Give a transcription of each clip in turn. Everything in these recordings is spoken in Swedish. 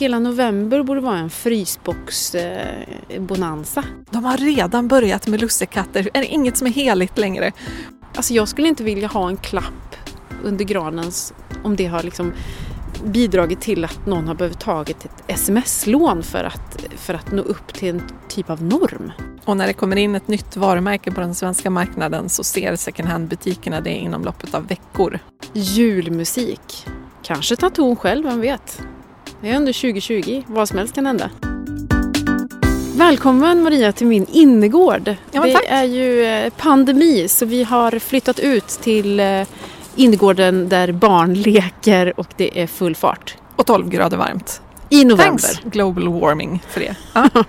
Hela november borde vara en frysbox-bonanza. De har redan börjat med lussekatter. Är det inget som är heligt längre? Alltså jag skulle inte vilja ha en klapp under granen om det har liksom bidragit till att någon har behövt tagit ett sms-lån för att, för att nå upp till en typ av norm. Och när det kommer in ett nytt varumärke på den svenska marknaden så ser second hand-butikerna det inom loppet av veckor. Julmusik. Kanske tar ton själv, vem vet? Det är under 2020, vad som helst kan hända. Välkommen Maria till min innergård. Ja, det är ju eh, pandemi så vi har flyttat ut till eh, innergården där barn leker och det är full fart. Och 12 grader varmt. I november. Thanks global warming för det. Ja.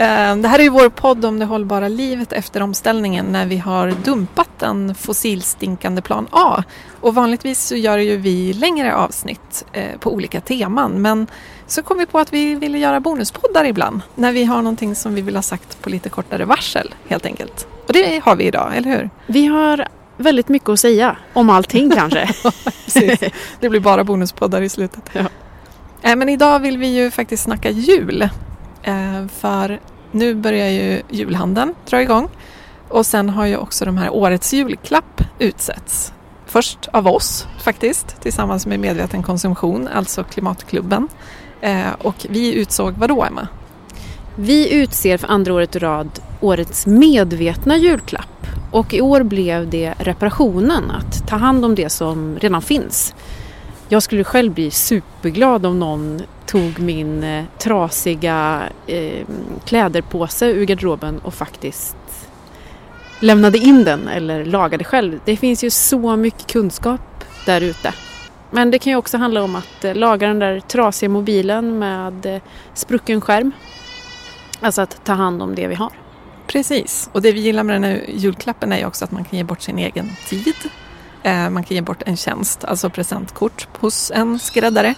Eh, Det här är ju vår podd om det hållbara livet efter omställningen när vi har dumpat en fossilstinkande plan A. Och vanligtvis så gör ju vi längre avsnitt eh, på olika teman men så kom vi på att vi ville göra bonuspoddar ibland när vi har någonting som vi vill ha sagt på lite kortare varsel helt enkelt. Och det har vi idag, eller hur? Vi har väldigt mycket att säga om allting kanske. Det blir bara bonuspoddar i slutet. Ja. Eh, Men idag vill vi ju faktiskt snacka jul. För nu börjar ju julhandeln dra igång. Och sen har ju också de här årets julklapp utsetts. Först av oss faktiskt, tillsammans med Medveten konsumtion, alltså Klimatklubben. Eh, Och vi utsåg vad då, Emma? Vi utser för andra året i rad årets medvetna julklapp och i år blev det reparationen, att ta hand om det som redan finns. Jag skulle själv bli superglad om någon tog min eh, trasiga eh, kläderpåse ur garderoben och faktiskt lämnade in den eller lagade själv. Det finns ju så mycket kunskap där ute. Men det kan ju också handla om att eh, laga den där trasiga mobilen med eh, sprucken skärm. Alltså att ta hand om det vi har. Precis, och det vi gillar med den här julklappen är ju också att man kan ge bort sin egen tid. Eh, man kan ge bort en tjänst, alltså presentkort hos en skräddare.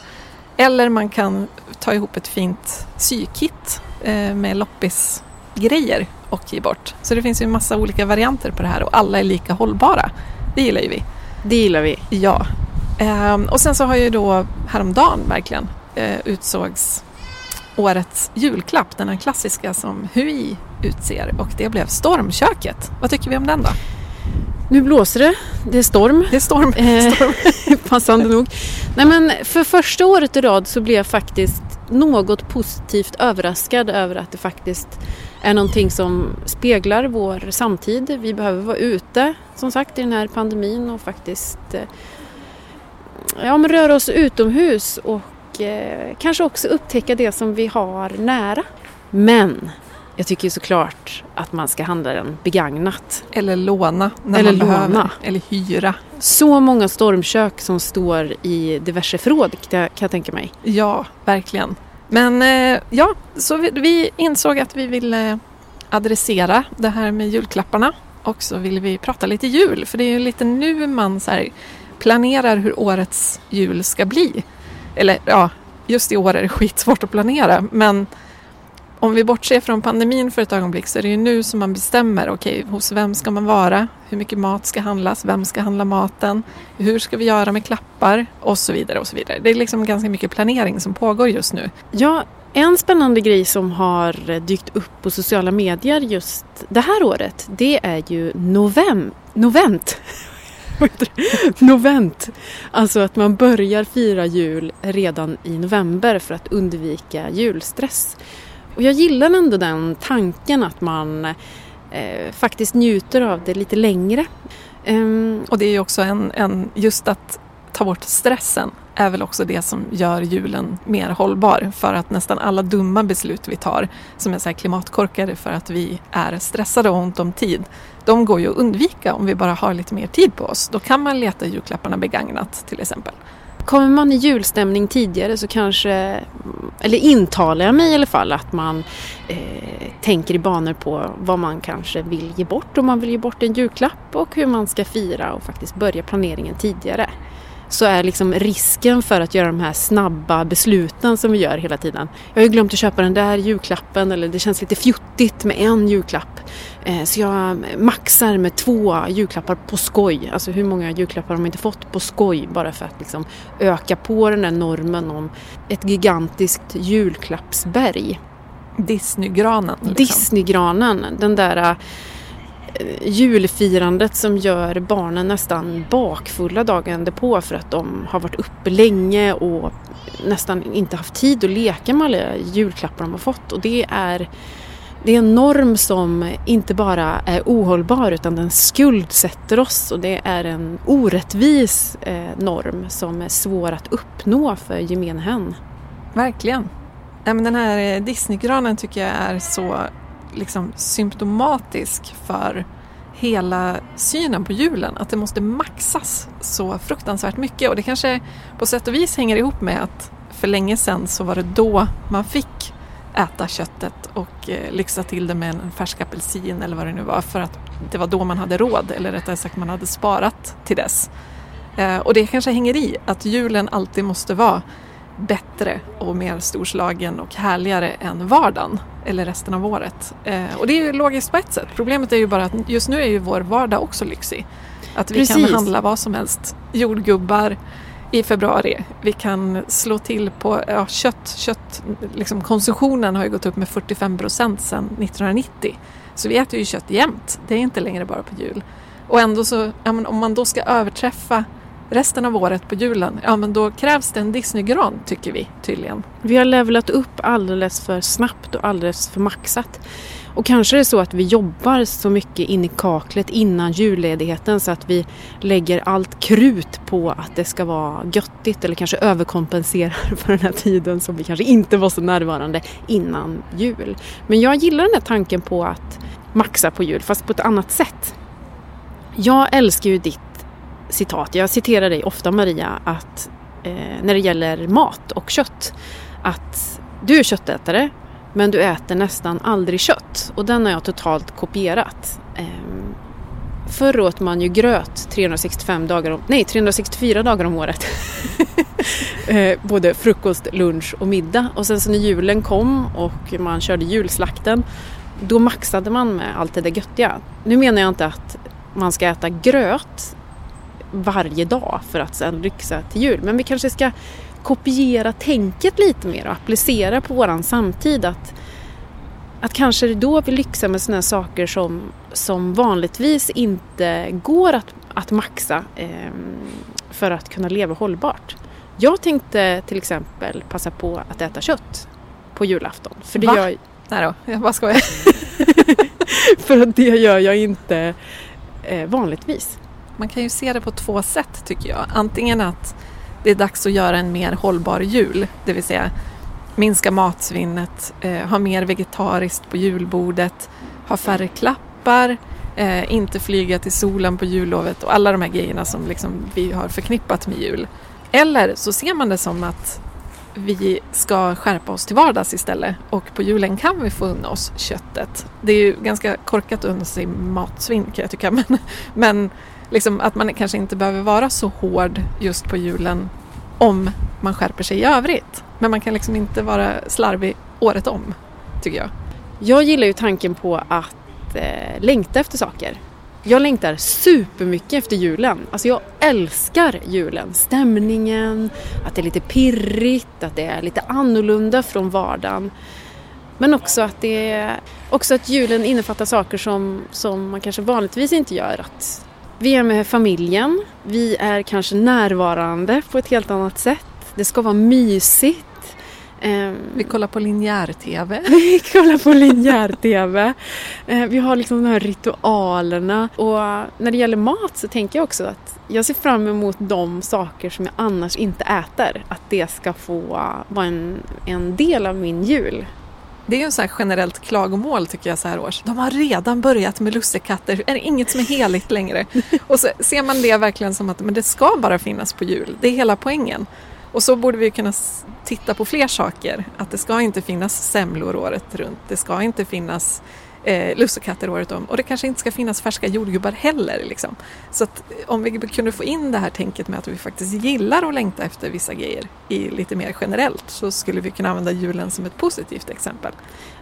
Eller man kan ta ihop ett fint sykit eh, med loppisgrejer och ge bort. Så det finns ju en massa olika varianter på det här och alla är lika hållbara. Det gillar ju vi. Det gillar vi. Ja. Ehm, och sen så har ju då häromdagen verkligen eh, utsågs årets julklapp, den här klassiska som HUI utser och det blev Stormköket. Vad tycker vi om den då? Nu blåser det. Det är storm. Det är storm. Eh, storm. Passande nog. Nej men för första året i rad så blev jag faktiskt något positivt överraskad över att det faktiskt är någonting som speglar vår samtid. Vi behöver vara ute som sagt i den här pandemin och faktiskt eh, ja, men röra oss utomhus och eh, kanske också upptäcka det som vi har nära. Men jag tycker ju såklart att man ska handla den begagnat. Eller låna när Eller man behöver. låna. Eller hyra. Så många stormkök som står i diverse förråd kan jag, tänka mig. Ja, verkligen. Men eh, ja, så vi, insåg att vi ville adressera det här med julklapparna och så ville vi prata lite jul för det är ju lite nu man så planerar hur årets jul ska bli. Eller ja, just i år är det skitsvårt att planera men om vi bortser från pandemin för ett ögonblick så är det ju nu som man bestämmer, okej, hos vem ska man vara? Hur mycket mat ska handlas? Vem ska handla maten? Hur ska vi göra med klappar? Och så vidare och så vidare. Det är liksom ganska mycket planering som pågår just nu. Ja, en spännande grej som har dykt upp på sociala medier just det här året det är ju novem, novent. Novent. Alltså att man börjar fira jul redan i november för att undvika julstress. Och jag gillar ändå den tanken att man eh, faktiskt njuter av det lite längre. Um, Och det är ju också en, en, just att ta bort stressen är väl också det som gör julen mer hållbar. För att nästan alla dumma beslut vi tar som är så här klimatkorkade för att vi är stressade och har ont om tid. De går ju att undvika om vi bara har lite mer tid på oss. Då kan man leta julklapparna begagnat till exempel. Kommer man i julstämning tidigare så kanske, eller intalar jag mig i alla fall, att man eh, tänker i banor på vad man kanske vill ge bort om man vill ge bort en julklapp och hur man ska fira och faktiskt börja planeringen tidigare. så är liksom risken för att göra de här snabba besluten som vi gör hela tiden. Jag har ju glömt att köpa den där julklappen eller det känns lite fjuttigt med en julklapp. Eh, så jag maxar med två julklappar på skoj. Alltså hur många julklappar har man inte fått på skoj bara för att liksom öka på den där normen om ett gigantiskt julklappsberg. Disneygranen. Liksom. Disneygranen, den där julfirandet som gör barnen nästan bakfulla dagen på för att de har varit uppe länge och nästan inte haft tid att leka med alla julklappar de har fått. Och det är, det är en norm som inte bara är ohållbar utan den skuldsätter oss och det är en orättvis eh, norm som är svår att uppnå för gemene hen. Verkligen. den här eh, Disneygranen tycker jag är så liksom symptomatisk för hela synen på julen, att det måste maxas så fruktansvärt mycket och det kanske på sätt och vis hänger ihop med att för länge sedan så var det då man fick äta köttet och eh, lyxa till det med en färsk apelsin eller vad det nu var för att det var då man hade råd eller rättare sagt man hade sparat till dess. Eh, och det kanske hänger i att julen alltid måste vara bättre och mer storslagen och härligare än vardagen eller resten av året. Eh, och det är ju logiskt på ett sätt. Problemet är ju bara att just nu är ju vår vardag också lyxig. Att vi Precis. kan handla vad som helst. Jordgubbar i februari. Vi kan slå till på ja, kött. kött liksom konsumtionen har ju gått upp med 45 procent sedan 1990. Så vi äter ju kött jämt. Det är inte längre bara på jul. Och ändå så, ja, om man då ska överträffa resten av året på julen, ja men då krävs det en Disneygran tycker vi tydligen. Vi har levlat upp alldeles för snabbt och alldeles för maxat. Och kanske är det så att vi jobbar så mycket in i kaklet innan julledigheten så att vi lägger allt krut på att det ska vara göttigt eller kanske överkompenserar för den här tiden som vi kanske inte var så närvarande innan jul. Men jag gillar den här tanken på att maxa på jul fast på ett annat sätt. Jag älskar ju ditt citat, jag citerar dig ofta Maria, att eh, när det gäller mat och kött, att du är köttätare men du äter nästan aldrig kött och den har jag totalt kopierat. Eh, förr åt man ju gröt 365 dagar om, nej 364 dagar om året. eh, både frukost, lunch och middag. Och sen så när julen kom och man körde julslakten då maxade man med allt det där göttiga. Nu menar jag inte att man ska äta gröt varje dag för att sen lyxa till jul. Men vi kanske ska kopiera tänket lite mer och applicera på våran samtid. Att, att kanske det då vi lyxar med sådana saker som, som vanligtvis inte går att, att maxa eh, för att kunna leva hållbart. Jag tänkte till exempel passa på att äta kött på julafton. För det Va? Gör... Nej då, jag bara skojar. för att det gör jag inte eh, vanligtvis. Man kan ju se det på två sätt tycker jag. Antingen att det är dags att göra en mer hållbar jul, det vill säga minska matsvinnet, eh, ha mer vegetariskt på julbordet, ha färre klappar, eh, inte flyga till solen på jullovet och alla de här grejerna som liksom vi har förknippat med jul. Eller så ser man det som att vi ska skärpa oss till vardags istället och på julen kan vi få unna oss köttet. Det är ju ganska korkat att unna sig matsvinn kan jag tycka men, men liksom att man kanske inte behöver vara så hård just på julen om man skärper sig i övrigt. Men man kan liksom inte vara slarvig året om, tycker jag. Jag gillar ju tanken på att eh, längta efter saker. Jag längtar supermycket efter julen. Alltså jag älskar julen. Stämningen, att det är lite pirrigt, att det är lite annorlunda från vardagen. Men också att, det också att julen innefattar saker som, som man kanske vanligtvis inte gör. Att vi är med familjen, vi är kanske närvarande på ett helt annat sätt. Det ska vara mysigt. Ehm, vi kollar på linjär-tv. Vi kollar på linjär-tv. Ehm, vi har liksom de här ritualerna. Och när det gäller mat så tänker jag också att jag ser fram emot de saker som jag annars inte äter. Att det ska få vara en, en del av min jul. Det är ju en sån generellt klagomål tycker jag så här års. De har redan börjat med lussekatter. Är det inget som är heligt längre? Och så ser man det verkligen som att men det ska bara finnas på jul. Det är hela poängen. Och så borde vi kunna titta på fler saker. Att det ska inte finnas semlor året runt. Det ska inte finnas eh, lussekatter året om och det kanske inte ska finnas färska jordgubbar heller. Liksom. Så att om vi kunde få in det här tänket med att vi faktiskt gillar att längta efter vissa grejer i lite mer generellt så skulle vi kunna använda julen som ett positivt exempel.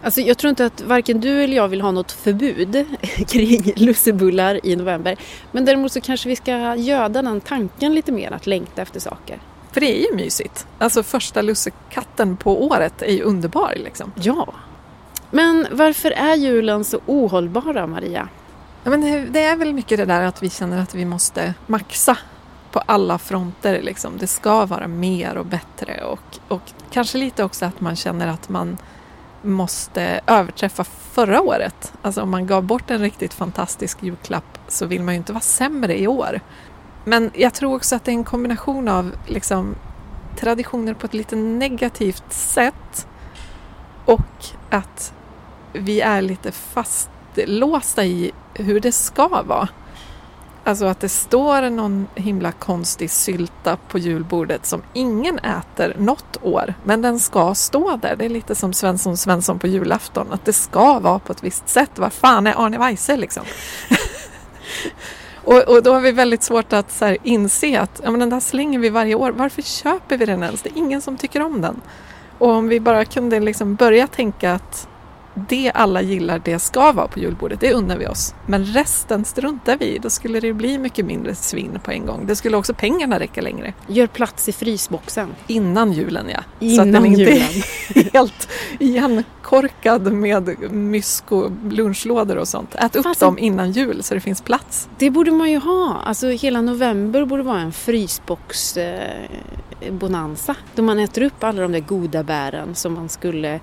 Alltså jag tror inte att varken du eller jag vill ha något förbud kring lussebullar i november. Men däremot så kanske vi ska göda den tanken lite mer att längta efter saker. För det är ju mysigt. Alltså första lussekatten på året är ju underbar liksom. Ja. Men varför är julen så ohållbara, Maria? Ja, men det är väl mycket det där att vi känner att vi måste maxa på alla fronter. Liksom. Det ska vara mer och bättre och, och kanske lite också att man känner att man måste överträffa förra året. Alltså om man gav bort en riktigt fantastisk julklapp så vill man ju inte vara sämre i år. Men jag tror också att det är en kombination av liksom, traditioner på ett lite negativt sätt och att vi är lite fastlåsta i hur det ska vara. Alltså att det står någon himla konstig sylta på julbordet som ingen äter något år, men den ska stå där. Det är lite som Svensson Svensson på julafton, att det ska vara på ett visst sätt. Vad fan är Arne Weise liksom? och, och, då har vi väldigt svårt att så här, inse att ja, men den där slänger vi varje år. Varför köper vi den ens? Det är ingen som tycker om den. Och om vi bara kunde liksom börja tänka att det alla gillar, det ska vara på julbordet, det unnar vi oss. Men resten struntar vi Då skulle det bli mycket mindre svinn på en gång. Det skulle också pengarna räcka längre. Gör plats i frysboxen. Innan julen ja. Innan Så att den inte är helt igenkorkad med mysk och lunchlådor och sånt. Ät upp Fast dem innan jul så det finns plats. Det borde man ju ha. Alltså hela november borde vara en frysbox eh. Då man äter upp alla de där goda bären som man skulle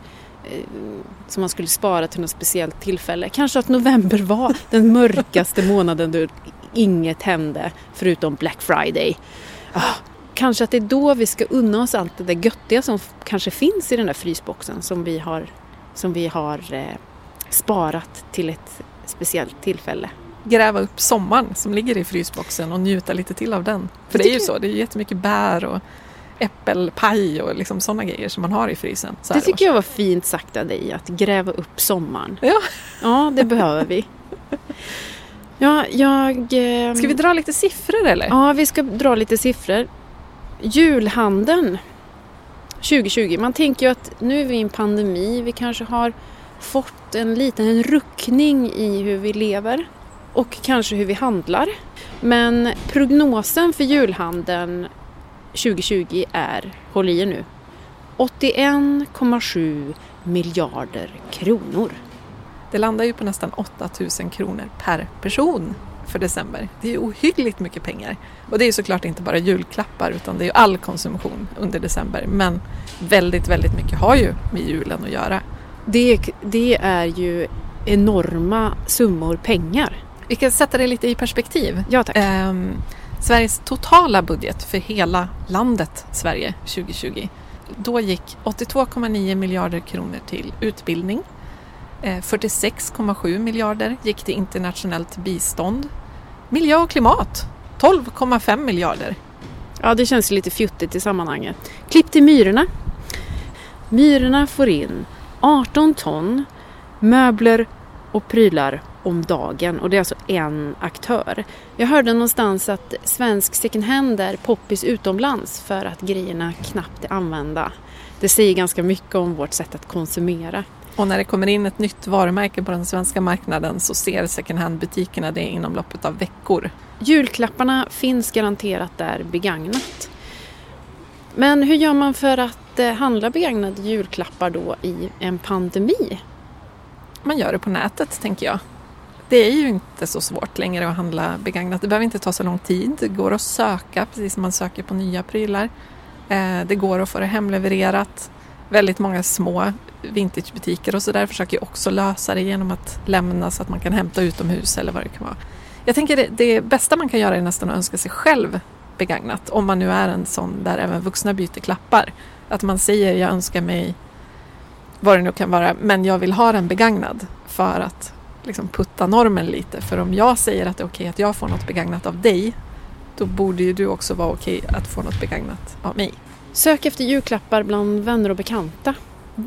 som man skulle spara till något speciellt tillfälle. Kanske att november var den mörkaste månaden då inget hände förutom Black Friday. Ah, kanske att det är då vi ska unna oss allt det där göttiga som kanske finns i den där frysboxen som vi har, som vi har eh, sparat till ett speciellt tillfälle. Gräva upp sommaren som ligger i frysboxen och njuta lite till av den. För det är ju så, det är jättemycket bär och äppelpaj och liksom sådana grejer som man har i frysen. det tycker jag var fint sagt av dig, att gräva upp sommaren. Ja, ja det behöver vi. Ja, jag... Eh, ska vi dra lite siffror eller? Ja, vi ska dra lite siffror. Julhandeln 2020. Man tänker ju att nu är vi i en pandemi. Vi kanske har fått en liten ruckning i hur vi lever och kanske hur vi handlar. Men prognosen för julhandeln 2020 är, håll i er nu, 81,7 miljarder kronor. Det landar ju på nästan 8 000 kronor per person för december. Det är ju ohyggligt mycket pengar. Och det är ju såklart inte bara julklappar utan det är ju all konsumtion under december. Men väldigt, väldigt mycket har ju med julen att göra. Det, det är ju enorma summor pengar. Vi kan sätta det lite i perspektiv. Ja, tack. Um, Sveriges totala budget för hela landet Sverige 2020. Då gick 82,9 miljarder kronor till utbildning. Eh, 46,7 miljarder gick till internationellt bistånd. Miljö och klimat 12,5 miljarder. Ja, det känns lite fjuttigt i sammanhanget. Klipp till Myrorna. Myrorna får in 18 ton möbler och prylar om dagen och det är alltså en aktör. Jag hörde någonstans att svensk second hand är poppis utomlands för att grejerna knappt är använda. Det säger ganska mycket om vårt sätt att konsumera. Och när det kommer in ett nytt varumärke på den svenska marknaden så ser second hand-butikerna det inom loppet av veckor. Julklapparna finns garanterat där begagnat. Men hur gör man för att eh, handla begagnade julklappar då i en pandemi? Man gör det på nätet tänker jag. Det är ju inte så svårt längre att handla begagnat. Det behöver inte ta så lång tid. Det går att söka precis som man söker på nya prylar. Eh, det går att få det hemlevererat. Väldigt många små vintagebutiker och sådär försöker också lösa det genom att lämna så att man kan hämta utomhus eller vad det kan vara. Jag tänker det, det bästa man kan göra är nästan att önska sig själv begagnat om man nu är en sån där även vuxna byter klappar. Att man säger jag önskar mig vad det nu kan vara men jag vill ha den begagnad för att liksom putta normen lite. För om jag säger att det är okej att jag får något begagnat av dig, då borde ju du också vara okej att få något begagnat av mig. Sök efter julklappar bland vänner och bekanta.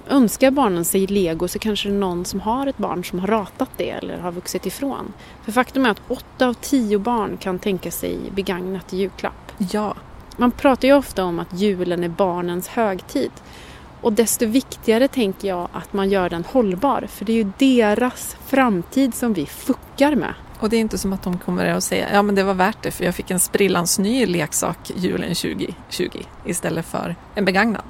önskar barnen sig lego så kanske det är någon som har ett barn som har ratat det eller har vuxit ifrån. För faktum är att åtta av tio barn kan tänka sig begagnat julklapp. Ja. Man pratar ju ofta om att julen är barnens högtid. Och desto viktigare tänker jag att man gör den hållbar. För det är ju deras framtid som vi fuckar med. Och det är inte som att de kommer att säga ja men det var värt det för jag fick en sprillans ny leksak julen 2020 istället för en begagnad.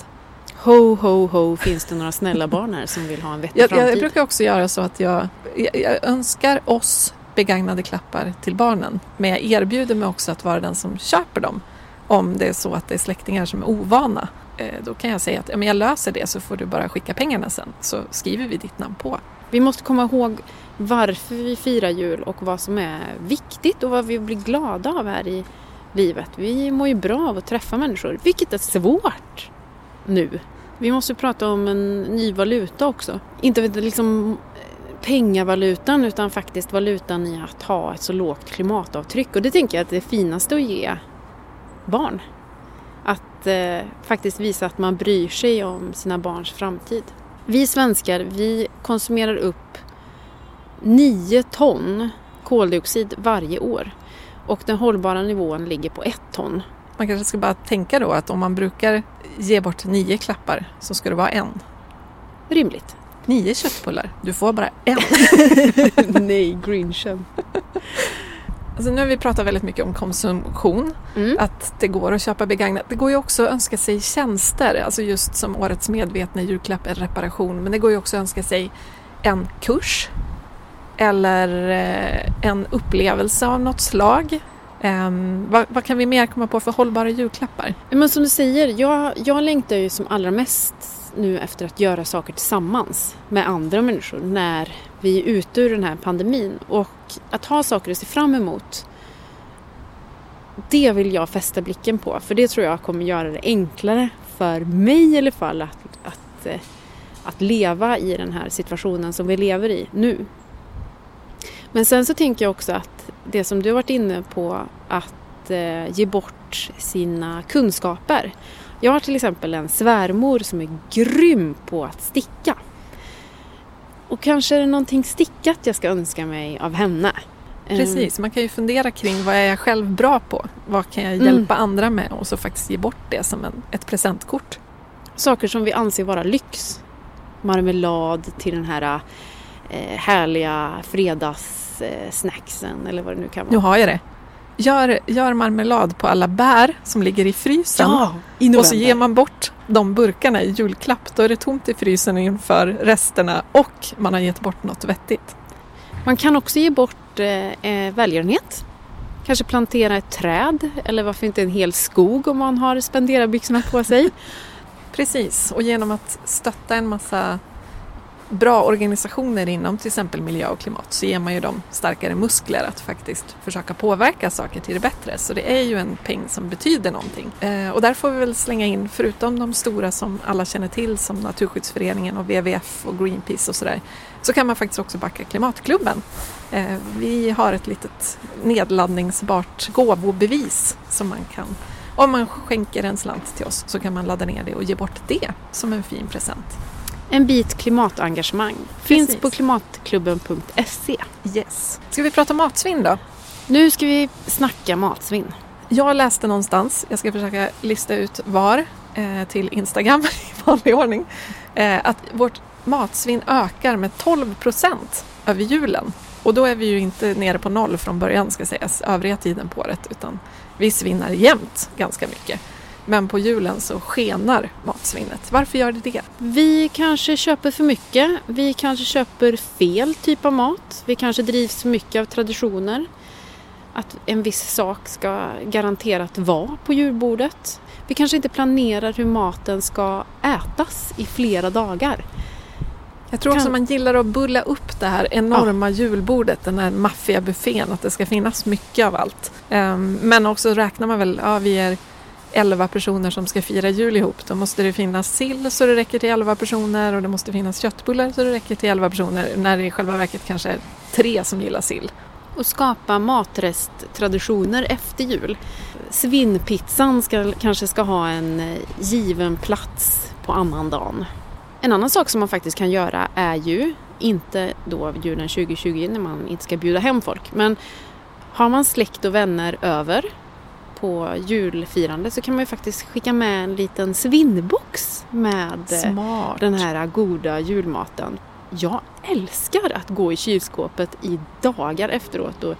Ho, ho, ho, finns det några snälla barn här som vill ha en vettig Jag, framtid? jag brukar också göra så att jag, jag, jag önskar oss begagnade klappar till barnen men jag erbjuder mig också att vara den som köper dem om det är så att det är släktingar som är ovana. Eh, då kan jag säga att ja, men jag löser det så får du bara skicka pengarna sen så skriver vi ditt namn på. Vi måste komma ihåg varför vi firar jul och vad som är viktigt och vad vi blir glada av här i livet. Vi mår ju bra av att träffa människor, vilket är svårt nu. Vi måste prata om en ny valuta också. Inte liksom eh, pengavalutan utan faktiskt valutan i att ha ett så lågt klimatavtryck. Och det tänker jag att det finaste att ge barn. Att eh, faktiskt visa att man bryr sig om sina barns framtid. Vi svenskar, vi konsumerar upp 9 ton koldioxid varje år. Och den hållbara nivån ligger på 1 ton. Man kanske ska bara tänka då att om man brukar ge bort nio klappar så ska det vara en. Rimligt. Nio köttbullar, du får bara en. Nej, grinchen. Alltså nu har vi pratat väldigt mycket om konsumtion, Mm. att det går att köpa begagnat. Det går ju också att önska sig tjänster, alltså just som årets medvetna julklapp, en reparation. Men det går ju också att önska sig en kurs eller eh, en upplevelse av något slag. Ehm, vad, vad kan vi mer komma på för hållbara julklappar? Men som du säger, jag, jag längtar ju som allra mest nu efter att göra saker tillsammans med andra människor när vi är ute ur den här pandemin. Och att ha saker att se fram emot, det vill jag fästa blicken på. För det tror jag kommer göra det enklare för mig i alla fall att, att, eh, att leva i den här situationen som vi lever i nu. Men sen så tänker jag också att det som du har varit inne på, att eh, ge bort sina kunskaper. Jag har till exempel en svärmor som är grym på att sticka. Och kanske är det någonting stickat jag ska önska mig av henne. Eh, Precis, man kan ju fundera kring vad är jag själv bra på? Vad kan jag Mm. hjälpa andra med? Och så faktiskt ge bort det som en, ett presentkort. Saker som vi anser vara lyx. Marmelad till den här eh, härliga fredagssnacksen eller vad det nu kan Nu vara. har jag det. Gör, gör marmelad på alla bär som ligger i frysen. Ja, i och så ger man bort de burkarna i julklapp. Då är det tomt i frysen inför resterna och man har gett bort något vettigt. Man kan också ge bort eh, eh, välgörenhet. Kanske plantera ett träd eller varför inte en hel skog om man har spenderarbyxorna på sig. Precis, och genom att stötta en massa bra organisationer inom till exempel miljö och klimat så ger man ju dem starkare muskler att faktiskt försöka påverka saker till det bättre. Så det är ju en peng som betyder någonting. Eh, och där får vi väl slänga in, förutom de stora som alla känner till som Naturskyddsföreningen och WWF och Greenpeace och sådär, så kan man faktiskt också backa Klimatklubben. Eh, vi har ett litet nedladdningsbart gåvobevis som man kan om man skänker en slant till oss så kan man ladda ner det och ge bort det som en fin present. En bit klimatengagemang. Finns Precis. på klimatklubben.se. Yes. Ska vi prata matsvinn då? Nu ska vi snacka matsvinn. Jag läste någonstans, jag ska försöka lista ut var, eh, till Instagram i vanlig ordning, eh, att vårt matsvinn ökar med 12 procent över julen. Och då är vi ju inte nere på noll från början ska sägas, övriga tiden på året, utan vi svinnar jämt ganska mycket. Men på julen så skenar matsvinnet. Varför gör det det? Vi kanske köper för mycket. Vi kanske köper fel typ av mat. Vi kanske drivs för mycket av traditioner. Att en viss sak ska garanterat vara på julbordet. Vi kanske inte planerar hur maten ska ätas i flera dagar. Jag tror också Kan- man gillar att bulla upp det här enorma julbordet, den här maffiga buffén, att det ska finnas mycket av allt. Ehm, men också räknar man väl, ja vi är 11 personer som ska fira jul ihop, då måste det finnas sill så det räcker till 11 personer och det måste finnas köttbullar så det räcker till 11 personer, när det i själva verket kanske är tre som gillar sill. Och skapa matresttraditioner efter jul. Svinnpizzan ska, kanske ska ha en eh, given plats på annandagen. En annan sak som man faktiskt kan göra är ju, inte då julen 2020 när man inte ska bjuda hem folk, men har man släkt och vänner över på julfirande så kan man ju faktiskt skicka med en liten svinnbox med Smart. den här goda julmaten. Jag älskar att gå i kylskåpet i dagar efteråt och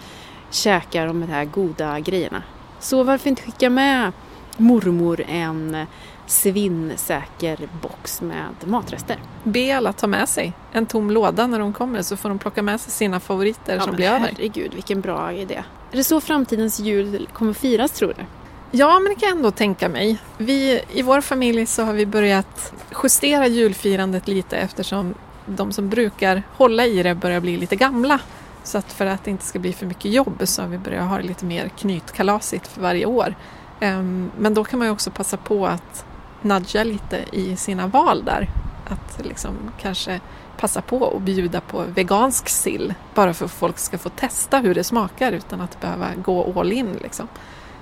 käka de här goda grejerna. Så varför inte skicka med mormor en svinnsäker box med matrester? Be alla ta med sig en tom låda när de kommer så får de plocka med sig sina favoriter som men blir över. Herregud, vilken bra idé. Är det så framtidens jul kommer firas tror du? Ja, men det kan jag ändå tänka mig. Vi, I vår familj så har vi börjat justera julfirandet lite eftersom de som brukar hålla i det börjar bli lite gamla. Så att för att det inte ska bli för mycket jobb så har vi börjat ha det lite mer knytkalasigt för varje år. Ehm, men då kan man ju också passa på att nudga lite i sina val där. Att liksom kanske passa på att bjuda på vegansk sill bara för att folk ska få testa hur det smakar utan att behöva gå all in. Liksom.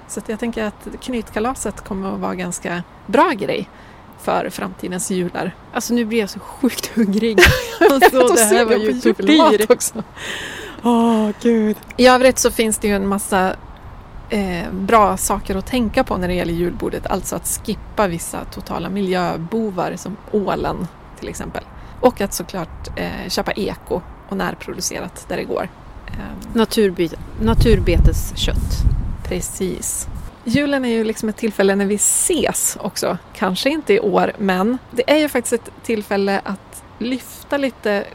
Så jag tänker att knytkalaset kommer att vara ganska bra grej för framtidens jular. Alltså nu blir jag så sjukt hungrig. Alltså, det här var ju tortyr. också. Åh gud. I övrigt så finns det ju en massa eh, bra saker att tänka på när det gäller julbordet. Alltså att skippa vissa totala miljöbovar som ålen till exempel. Och att såklart eh, köpa eko och närproducerat där det går. Eh, Naturby- naturbeteskött. Precis. Julen är ju liksom ett tillfälle när vi ses också. Kanske inte i år, men det är ju faktiskt ett tillfälle att lyfta lite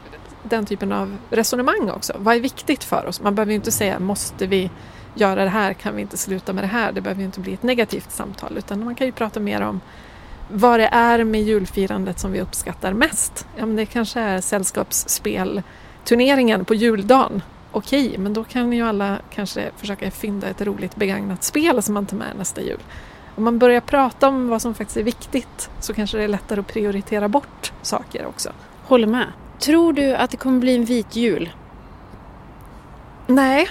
den typen av resonemang också. Vad är viktigt för oss? Man behöver ju inte säga måste vi göra det här, kan vi inte sluta med det här? Det behöver ju inte bli ett negativt samtal utan man kan ju prata mer om vad det är med julfirandet som vi uppskattar mest. Ja, men det kanske är sällskapsspelturneringen på juldagen okej, men då kan ju alla kanske försöka fynda ett roligt begagnat spel som man tar med nästa jul. Om man börjar prata om vad som faktiskt är viktigt så kanske det är lättare att prioritera bort saker också. Håller med. Tror du att det kommer bli en vit jul? Nej,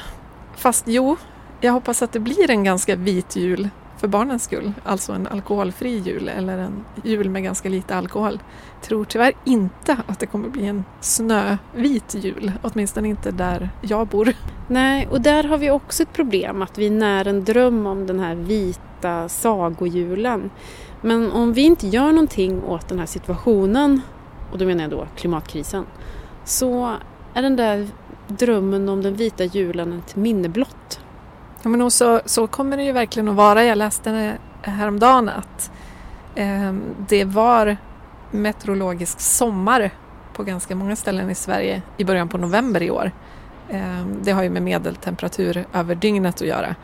fast jo, jag hoppas att det blir en ganska vit jul för barnens skull. Alltså en alkoholfri jul eller en jul med ganska lite alkohol. Tror tyvärr inte att det kommer bli en snövit jul, åtminstone inte där jag bor. Nej, och där har vi också ett problem att vi när en dröm om den här vita sagojulen. Men om vi inte gör någonting åt den här situationen, och då menar jag då klimatkrisen, så är den där drömmen om den vita julen ett minne blott. Ja, men så, så kommer det ju verkligen att vara. Jag läste häromdagen att eh, det var meteorologisk sommar på ganska många ställen i Sverige i början på november i år. Eh, det har ju med medeltemperatur över dygnet att göra.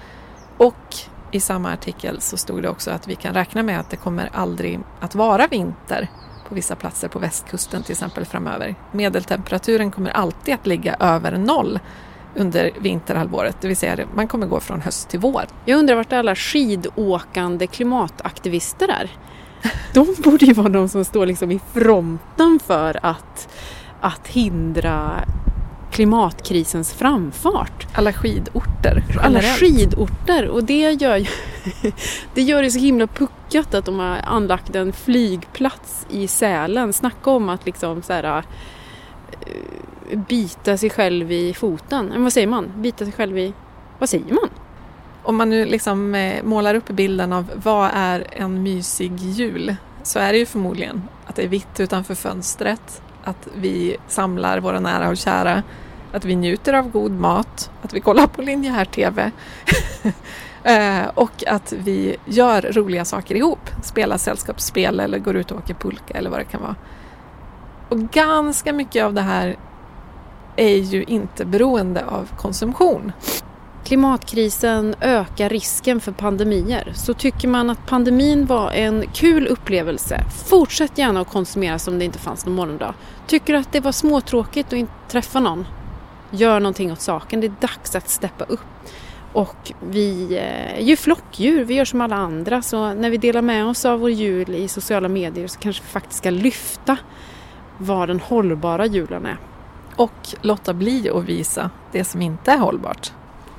Och i samma artikel så stod det också att vi kan räkna med att det kommer aldrig att vara vinter på vissa platser på västkusten till exempel framöver. Medeltemperaturen kommer alltid att ligga över noll under vinterhalvåret, det vill säga man kommer gå från höst till vår. Jag undrar vart alla skidåkande klimataktivister är. De borde ju vara de som står liksom i fronten för att, att hindra klimatkrisens framfart. Alla skidorter Alla skidorter och det gör ju det gör det så himla puckat att de har anlagt en flygplats i Sälen. Snacka om att liksom så här, eh, bita sig själv i foten. Men vad säger man? Bita sig själv i... Vad säger man? Om man nu liksom eh, målar upp bilden av vad är en mysig jul så är det ju förmodligen att det är vitt utanför fönstret, att vi samlar våra nära och kära, att vi njuter av god mat, att vi kollar på linjär TV eh, och att vi gör roliga saker ihop, spelar sällskapsspel eller går ut och åker pulka eller vad det kan vara. Och ganska mycket av det här är ju inte beroende av konsumtion. Klimatkrisen ökar risken för pandemier. Så tycker man att pandemin var en kul upplevelse, fortsätt gärna att konsumera som det inte fanns någon morgondag. Tycker du att det var småtråkigt att inte träffa någon? Gör någonting åt saken, det är dags att steppa upp. Och vi eh, är ju flockdjur, vi gör som alla andra så när vi delar med oss av vår jul i sociala medier så kanske vi faktiskt ska lyfta vad den hållbara julen är. Och låta bli att visa det som inte är hållbart.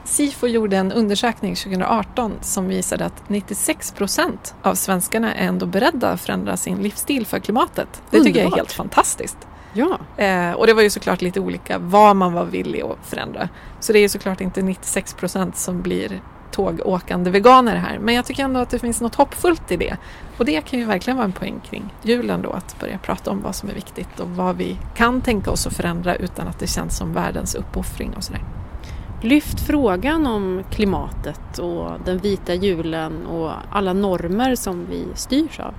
Sifo gjorde en undersökning 2018 som visade att 96 procent av svenskarna är ändå beredda att förändra sin livsstil för klimatet. Det tycker jag är helt fantastiskt. Ja. Eh, och det var ju såklart lite olika vad man var villig att förändra. Så det är ju såklart inte 96 procent som blir tågåkande veganer här. Men jag tycker ändå att det finns något hoppfullt i det. Och det kan ju verkligen vara en poäng kring julen då, att börja prata om vad som är viktigt och vad vi kan tänka oss att förändra utan att det känns som världens uppoffring och sådär. Lyft frågan om klimatet och den vita julen och alla normer som vi styrs av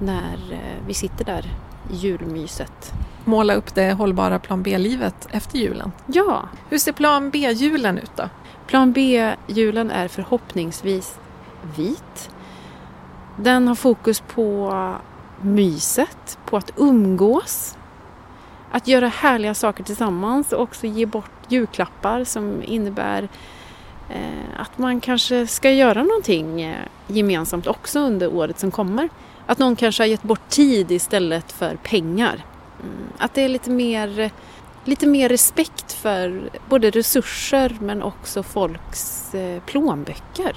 när eh, vi sitter där i julmyset. Måla upp det hållbara plan B-livet efter julen. Ja. Hur ser plan B-julen ut då? Plan B-julen är förhoppningsvis vit. Den har fokus på myset, på att umgås, att göra härliga saker tillsammans och också ge bort julklappar som innebär eh, att man kanske ska göra någonting eh, gemensamt också under året som kommer. Att någon kanske har gett bort tid istället för pengar. Mm, att det är lite mer, lite mer respekt för både resurser men också folks eh, plånböcker.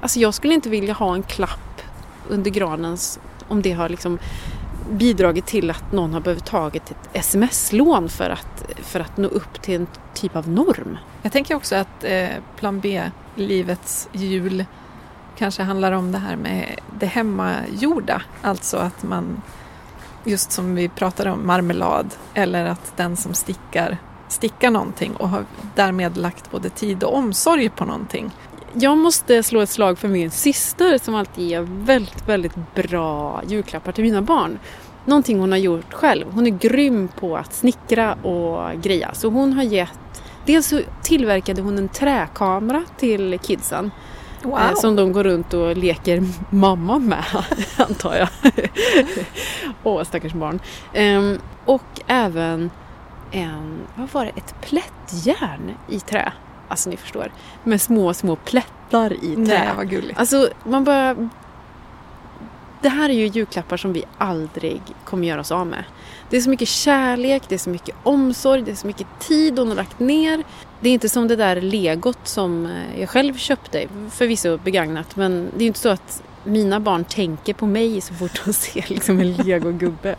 Alltså jag skulle inte vilja ha en klapp under granen om det har liksom bidragit till att någon har behövt tagit ett sms-lån för att, för att nå upp till en typ av norm. Jag tänker också att eh, plan B, livets jul, kanske handlar om det här med det hemmagjorda. Alltså att man, just som vi pratade om, marmelad eller att den som stickar stickar någonting och har därmed lagt både tid och omsorg på någonting. Jag måste slå ett slag för min syster som alltid ger väldigt, väldigt bra julklappar till mina barn. Någonting hon har gjort själv. Hon är grym på att snickra och greja. Så hon har gett... Dels så tillverkade hon en träkamera till kidsen. Wow. Eh, som de går runt och leker mamma med, antar jag. Åh, stackars barn. Ehm, och även en, vad var det, ett plättjärn i trä. Alltså ni förstår. Med små, små plättar i trä. Nej, vad gulligt. Alltså man bara... Det här är ju julklappar som vi aldrig kommer göra oss av med. Det är så mycket kärlek, det är så mycket omsorg, det är så mycket tid hon har lagt ner. Det är inte som det där legot som eh, jag själv köpte, förvisso begagnat, men det är inte så att mina barn tänker på mig så fort de ser liksom en legogubbe.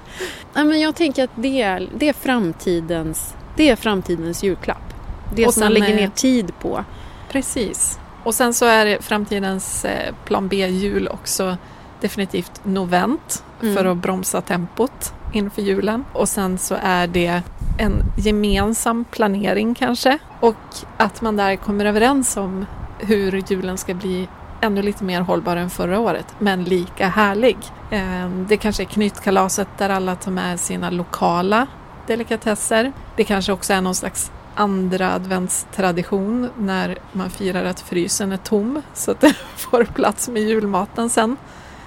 Nej, men jag tänker att det är, det är, framtidens, det är framtidens julklapp. Det Och som man lägger ner eh, tid på. Precis. Och sen så är framtidens eh, plan B-jul också definitivt novent Mm. för att bromsa tempot inför julen. Och sen så är det en gemensam planering kanske och att man där kommer överens om hur julen ska bli ännu lite mer hållbar än förra året, men lika härlig. Eh, det kanske är knytkalaset där alla tar med sina lokala delikatesser. Det kanske också är någon slags andra adventstradition när man firar att frysen är tom så att det får plats med julmaten sen.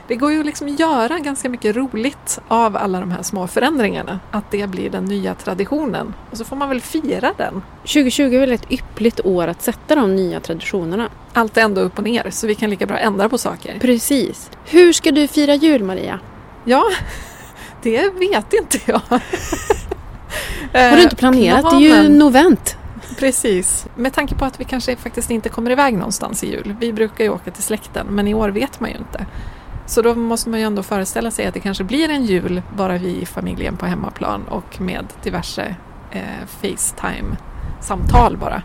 Det går ju liksom att göra ganska mycket roligt av alla de här små förändringarna. Att det blir den nya traditionen. Och så får man väl fira den. 2020 är väl ett yppligt år att sätta de nya traditionerna. Allt är ändå upp och ner så vi kan lika bra ändra på saker. Precis. Hur ska du fira jul Maria? Ja, det vet inte jag. Har du inte planerat? Det är ju Planen. novent. Precis. Med tanke på att vi kanske faktiskt inte kommer iväg någonstans i jul. Vi brukar ju åka till släkten, men i år vet man ju inte. Så då måste man ju ändå föreställa sig att det kanske blir en jul bara vi i familjen på hemmaplan och med diverse eh, Facetime-samtal bara.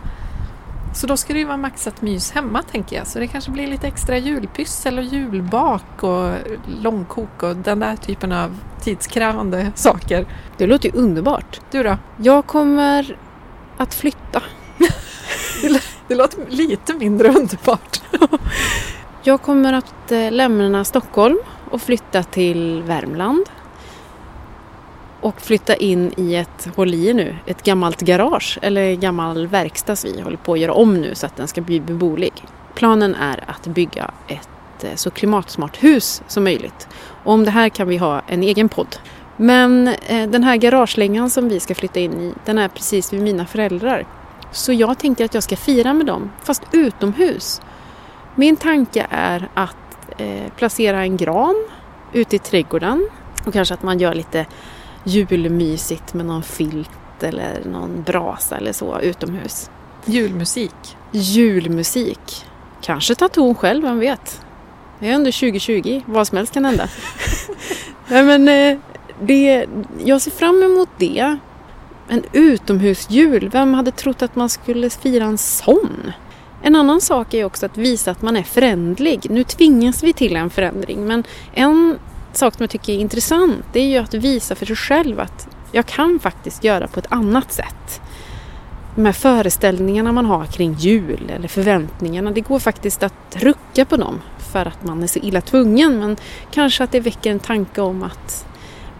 Så då ska det ju vara maxat mys hemma tänker jag. Så det kanske blir lite extra julpyssel och julbak och långkok och den där typen av tidskrävande saker. Det låter ju underbart. Du då? Jag kommer att flytta. Det låter lite mindre underbart. Jag kommer att eh, lämna Stockholm och flytta till Värmland. Och flytta in i ett, håll i er nu, ett gammalt garage eller gammal verkstad som vi håller på att göra om nu så att den ska bli beboelig. Planen är att bygga ett eh, så klimatsmart hus som möjligt. Och om det här kan vi ha en egen podd. Men eh, den här garagelängan som vi ska flytta in i, den är precis vid mina föräldrar. Så jag tänkte att jag ska fira med dem, fast utomhus. Min tanke är att eh, placera en gran ute i trädgården och kanske att man gör lite julmysigt med någon filt eller någon brasa eller så utomhus. Julmusik. Julmusik. Kanske ta ton själv, vem vet? Det är under 2020, vad som helst kan hända. Nej, men, eh, det, jag ser fram emot det. En utomhusjul, vem hade trott att man skulle fira en sån? En annan sak är också att visa att man är förändlig. Nu tvingas vi till en förändring men en sak som jag tycker är intressant det är ju att visa för sig själv att jag kan faktiskt göra på ett annat sätt. De här föreställningarna man har kring jul eller förväntningarna, det går faktiskt att rucka på dem för att man är så illa tvungen men kanske att det väcker en tanke om att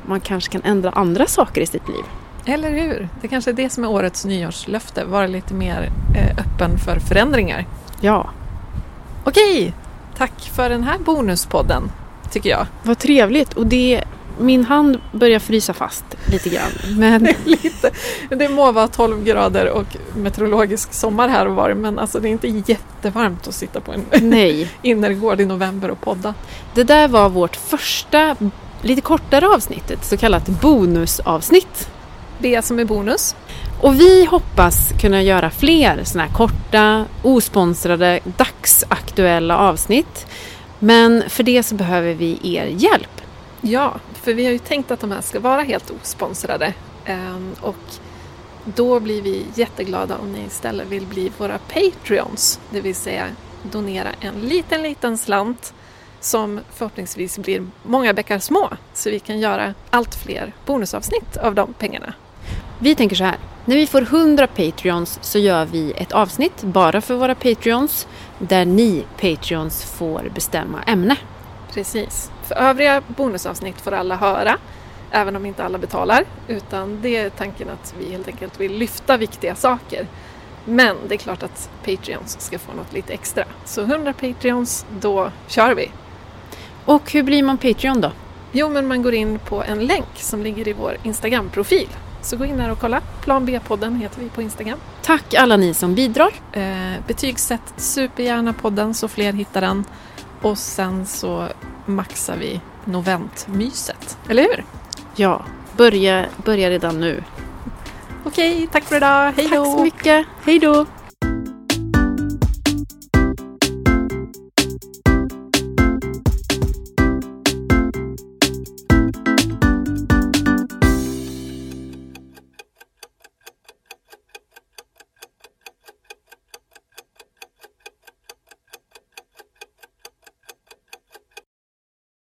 man kanske kan ändra andra saker i sitt liv. Eller hur? Det kanske är det som är årets nyårslöfte, vara lite mer eh, öppen för förändringar. Ja. Okej, tack för den här bonuspodden, tycker jag. Vad trevligt och det min hand börjar frysa fast lite grann. Men... lite. Det må vara 12 grader och meteorologisk sommar här och var men alltså det är inte jättevarmt att sitta på en Nej. innergård i november och podda. Det där var vårt första lite kortare avsnitt, ett så kallat bonusavsnitt. Det som är bonus. Och vi hoppas kunna göra fler sådana här korta, osponsrade, dagsaktuella avsnitt. Men för det så behöver vi er hjälp. Ja, för vi har ju tänkt att de här ska vara helt osponsrade. Ehm, och då blir vi jätteglada om ni istället vill bli våra Patreons. Det vill säga donera en liten, liten slant som förhoppningsvis blir många bäckar små så vi kan göra allt fler bonusavsnitt av de pengarna. Vi tänker så här. När vi får 100 Patreons så gör vi ett avsnitt bara för våra Patreons där ni Patreons får bestämma ämne. Precis. För övriga bonusavsnitt får alla höra, även om inte alla betalar. Utan det är tanken att vi helt enkelt vill lyfta viktiga saker. Men det är klart att Patreons ska få något lite extra. Så 100 Patreons, då kör vi! Och hur blir man Patreon då? Jo, men man går in på en länk som ligger i vår Instagram-profil. Så gå in där och kolla. Plan B-podden heter vi på Instagram. Tack alla ni som bidrar. Eh, betygsätt supergärna podden så fler hittar den. Och sen så maxar vi noventmyset. Eller hur? Ja, börja, börja redan nu. Okej, tack för idag. Hej då! Tack så mycket. Hej då!